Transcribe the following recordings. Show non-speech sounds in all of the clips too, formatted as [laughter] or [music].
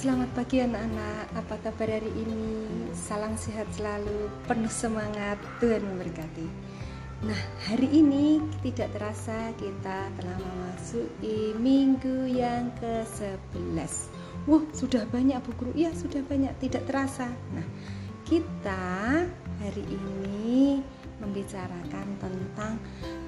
Selamat pagi anak-anak, apa kabar hari ini? Salam sehat selalu, penuh semangat, Tuhan memberkati. Nah hari ini tidak terasa kita telah memasuki minggu yang ke-11 Wah sudah banyak Bu Guru, iya sudah banyak, tidak terasa. Nah kita hari ini membicarakan tentang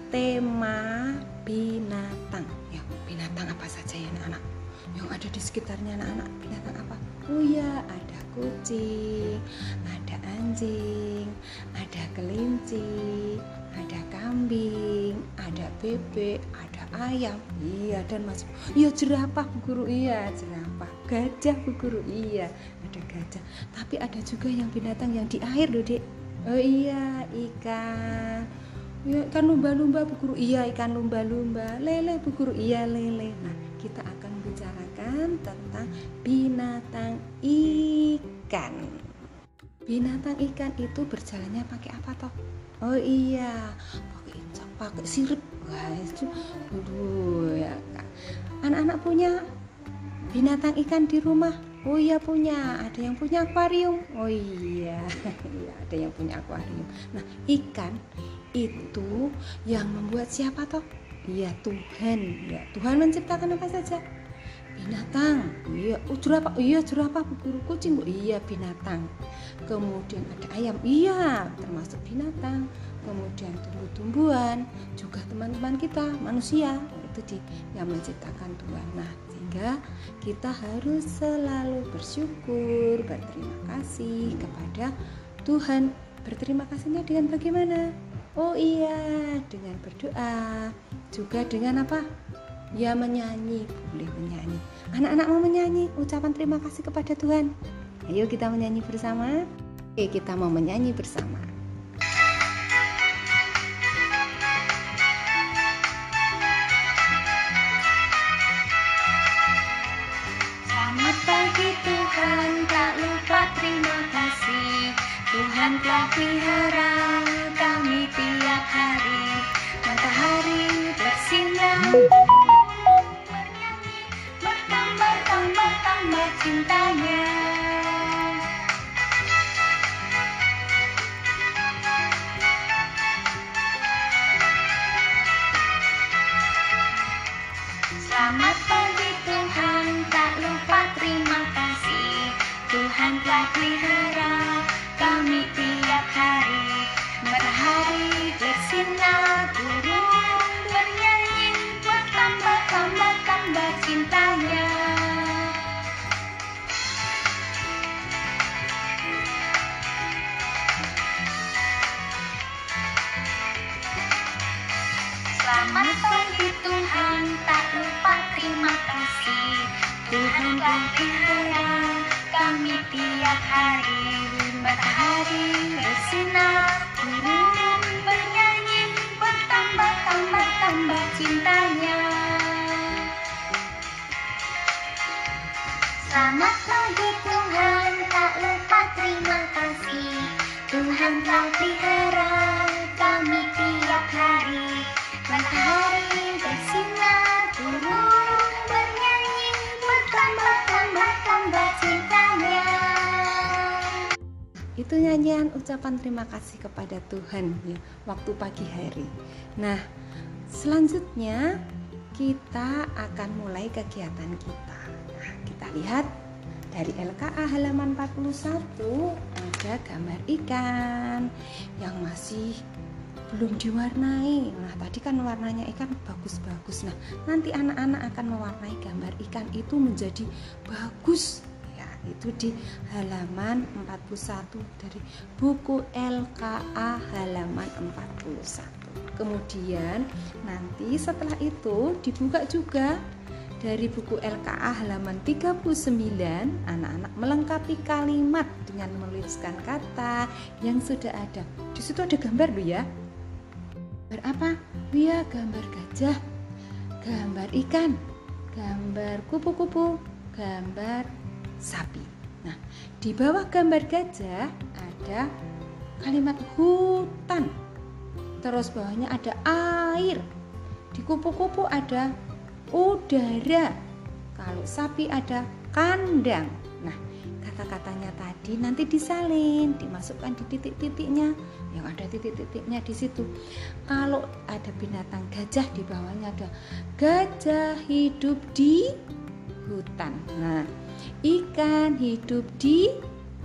tema binatang. Ya binatang apa saja ya anak-anak yang ada di sekitarnya anak-anak binatang apa? Oh ya ada kucing ada anjing ada kelinci ada kambing ada bebek ada ayam. Iya dan masuk. Iya jerapah bu guru. Iya jerapah. Gajah bu guru. Iya ada gajah. Tapi ada juga yang binatang yang di air loh dek oh iya ikan. Ya ikan lumba-lumba bu guru. Iya ikan lumba-lumba. Lele bu guru. Iya lele. Nah tentang binatang ikan. Binatang ikan itu berjalannya pakai apa toh? Oh iya, pakai incak, pakai sirip. Wah, itu ya. Anak-anak punya binatang ikan di rumah? Oh iya punya, ada yang punya akuarium. Oh iya, [laughs] iya ada yang punya akuarium. Nah, ikan itu yang membuat siapa toh? Iya Tuhan, ya Tuhan menciptakan apa saja? Binatang, iya, oh, jerapah, iya jerapah, guru kucing, bu, iya binatang. Kemudian ada ayam, iya termasuk binatang. Kemudian tumbuh-tumbuhan, juga teman-teman kita manusia itu di yang menciptakan Tuhan. Nah, sehingga kita harus selalu bersyukur, berterima kasih kepada Tuhan. Berterima kasihnya dengan bagaimana? Oh iya, dengan berdoa, juga dengan apa? Ya menyanyi, boleh menyanyi. Anak-anak mau menyanyi, ucapan terima kasih kepada Tuhan. Ayo kita menyanyi bersama. Oke, kita mau menyanyi bersama. Selamat pagi Tuhan, telah kami tiap hari. Matahari bersinar, tambah, tambah cintanya. Selamat Selamat pagi Tuhan, tak lupa terima kasih. Tuhan pelihara kami tiap hari. Matahari bersinar, burung bernyanyi, bertambah, tambah, tambah cintanya. Selamat pagi Tuhan, tak lupa terima kasih. Tuhan telah pelihara kami tiap Itu nyanyian ucapan terima kasih kepada Tuhan ya, waktu pagi hari. Nah, selanjutnya kita akan mulai kegiatan kita. Nah, kita lihat dari LKA halaman 41 ada gambar ikan yang masih belum diwarnai. Nah, tadi kan warnanya ikan bagus-bagus. Nah, nanti anak-anak akan mewarnai gambar ikan itu menjadi bagus. Itu di halaman 41 dari buku LKA halaman 41. Kemudian nanti setelah itu dibuka juga dari buku LKA halaman 39 anak-anak melengkapi kalimat dengan menuliskan kata yang sudah ada. Di situ ada gambar loh ya. Gambar apa? Ya, gambar gajah, gambar ikan, gambar kupu-kupu, gambar sapi. Nah, di bawah gambar gajah ada kalimat hutan. Terus bawahnya ada air. Di kupu-kupu ada udara. Kalau sapi ada kandang. kata-katanya tadi nanti disalin, dimasukkan di titik-titiknya yang ada titik-titiknya di situ. Kalau ada binatang gajah di bawahnya ada gajah hidup di hutan. Nah, Ikan hidup di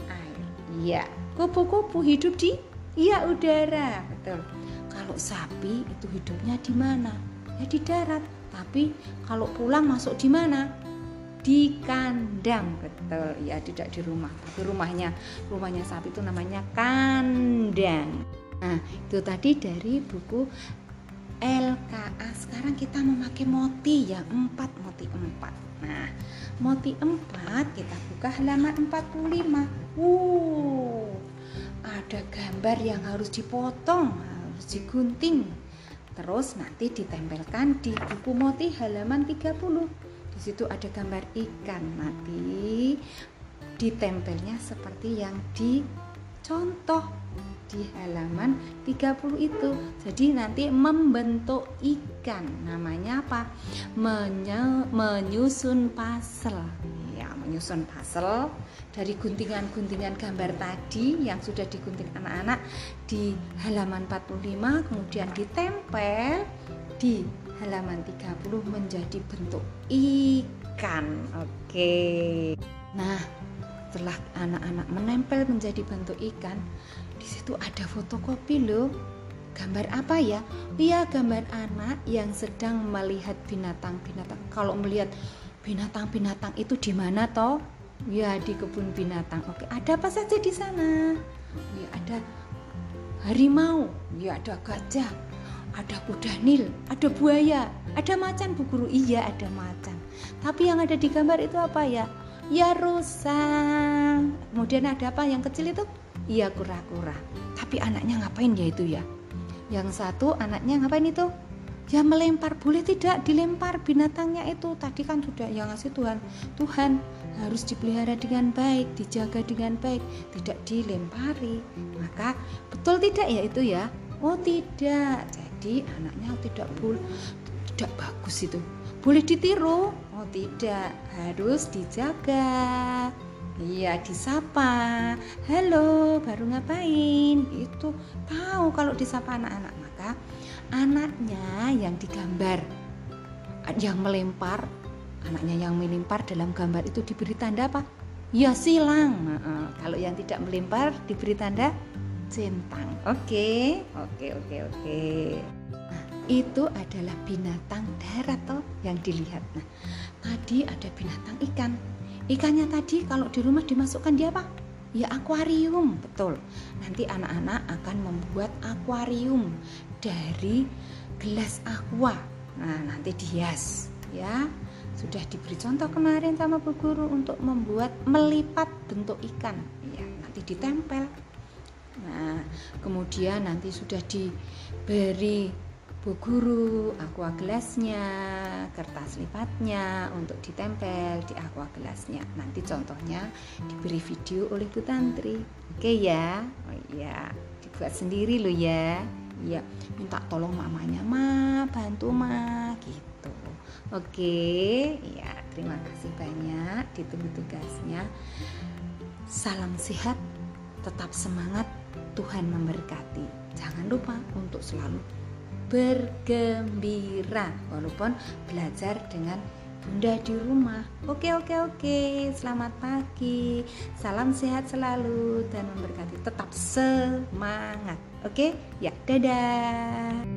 air. Iya. Kupu-kupu hidup di iya udara. Betul. Kalau sapi itu hidupnya di mana? Ya di darat. Tapi kalau pulang masuk di mana? Di kandang. Betul. Ya tidak di rumah. Tapi rumahnya rumahnya sapi itu namanya kandang. Nah, itu tadi dari buku LKA. Sekarang kita memakai moti ya, empat moti empat moti empat kita buka halaman 45. Uh, ada gambar yang harus dipotong, harus digunting Terus nanti ditempelkan di buku moti halaman 30. Di situ ada gambar ikan. Nanti ditempelnya seperti yang di contoh di halaman 30 itu. Jadi nanti membentuk ikan. Namanya apa? Menye menyusun pasel. Ya, menyusun pasel dari guntingan-guntingan gambar tadi yang sudah digunting anak-anak di halaman 45 kemudian ditempel di halaman 30 menjadi bentuk ikan. Oke. Nah, setelah anak-anak menempel menjadi bentuk ikan, situ ada fotokopi loh. Gambar apa ya? Iya, gambar anak yang sedang melihat binatang-binatang. Kalau melihat binatang-binatang itu di mana toh? Ya di kebun binatang. Oke, ada apa saja di sana? Ya ada harimau, ya ada gajah, ada kuda nil, ada buaya, ada macan bu guru. Iya ada macan. Tapi yang ada di gambar itu apa ya? Ya rusa. Kemudian ada apa yang kecil itu? Iya kura-kura. Tapi anaknya ngapain ya itu ya? Yang satu anaknya ngapain itu? Ya melempar boleh tidak dilempar binatangnya itu tadi kan sudah yang ngasih Tuhan Tuhan harus dipelihara dengan baik, dijaga dengan baik, tidak dilempari. Maka betul tidak ya itu ya? Oh tidak. Jadi anaknya tidak boleh tidak bagus itu. Boleh ditiru? Oh tidak, harus dijaga. Iya, disapa. Halo, baru ngapain? Itu tahu kalau disapa anak-anak, maka anaknya yang digambar yang melempar anaknya yang melempar dalam gambar itu diberi tanda apa? Ya silang. Kalau yang tidak melempar diberi tanda centang. Oke, oke, oke, oke. Nah, itu adalah binatang darat toh yang dilihat. Nah, tadi ada binatang ikan. Ikannya tadi kalau di rumah dimasukkan dia apa? Ya akuarium, betul. Nanti anak-anak akan membuat akuarium dari gelas aqua. Nah, nanti dihias ya sudah diberi contoh kemarin sama Bu Guru untuk membuat melipat bentuk ikan ya nanti ditempel nah kemudian nanti sudah diberi Bu Guru aqua gelasnya kertas lipatnya untuk ditempel di aqua gelasnya. Nanti contohnya diberi video oleh Bu Tantri. Oke ya? Oh iya dibuat sendiri loh ya. Ya minta tolong mamanya ma bantu ma gitu. Oke, ya terima kasih banyak ditunggu tugasnya. Salam sehat, tetap semangat, Tuhan memberkati. Jangan lupa untuk selalu bergembira walaupun belajar dengan Bunda di rumah. Oke, oke, oke. Selamat pagi. Salam sehat selalu dan memberkati. Tetap semangat. Oke? Ya, dadah.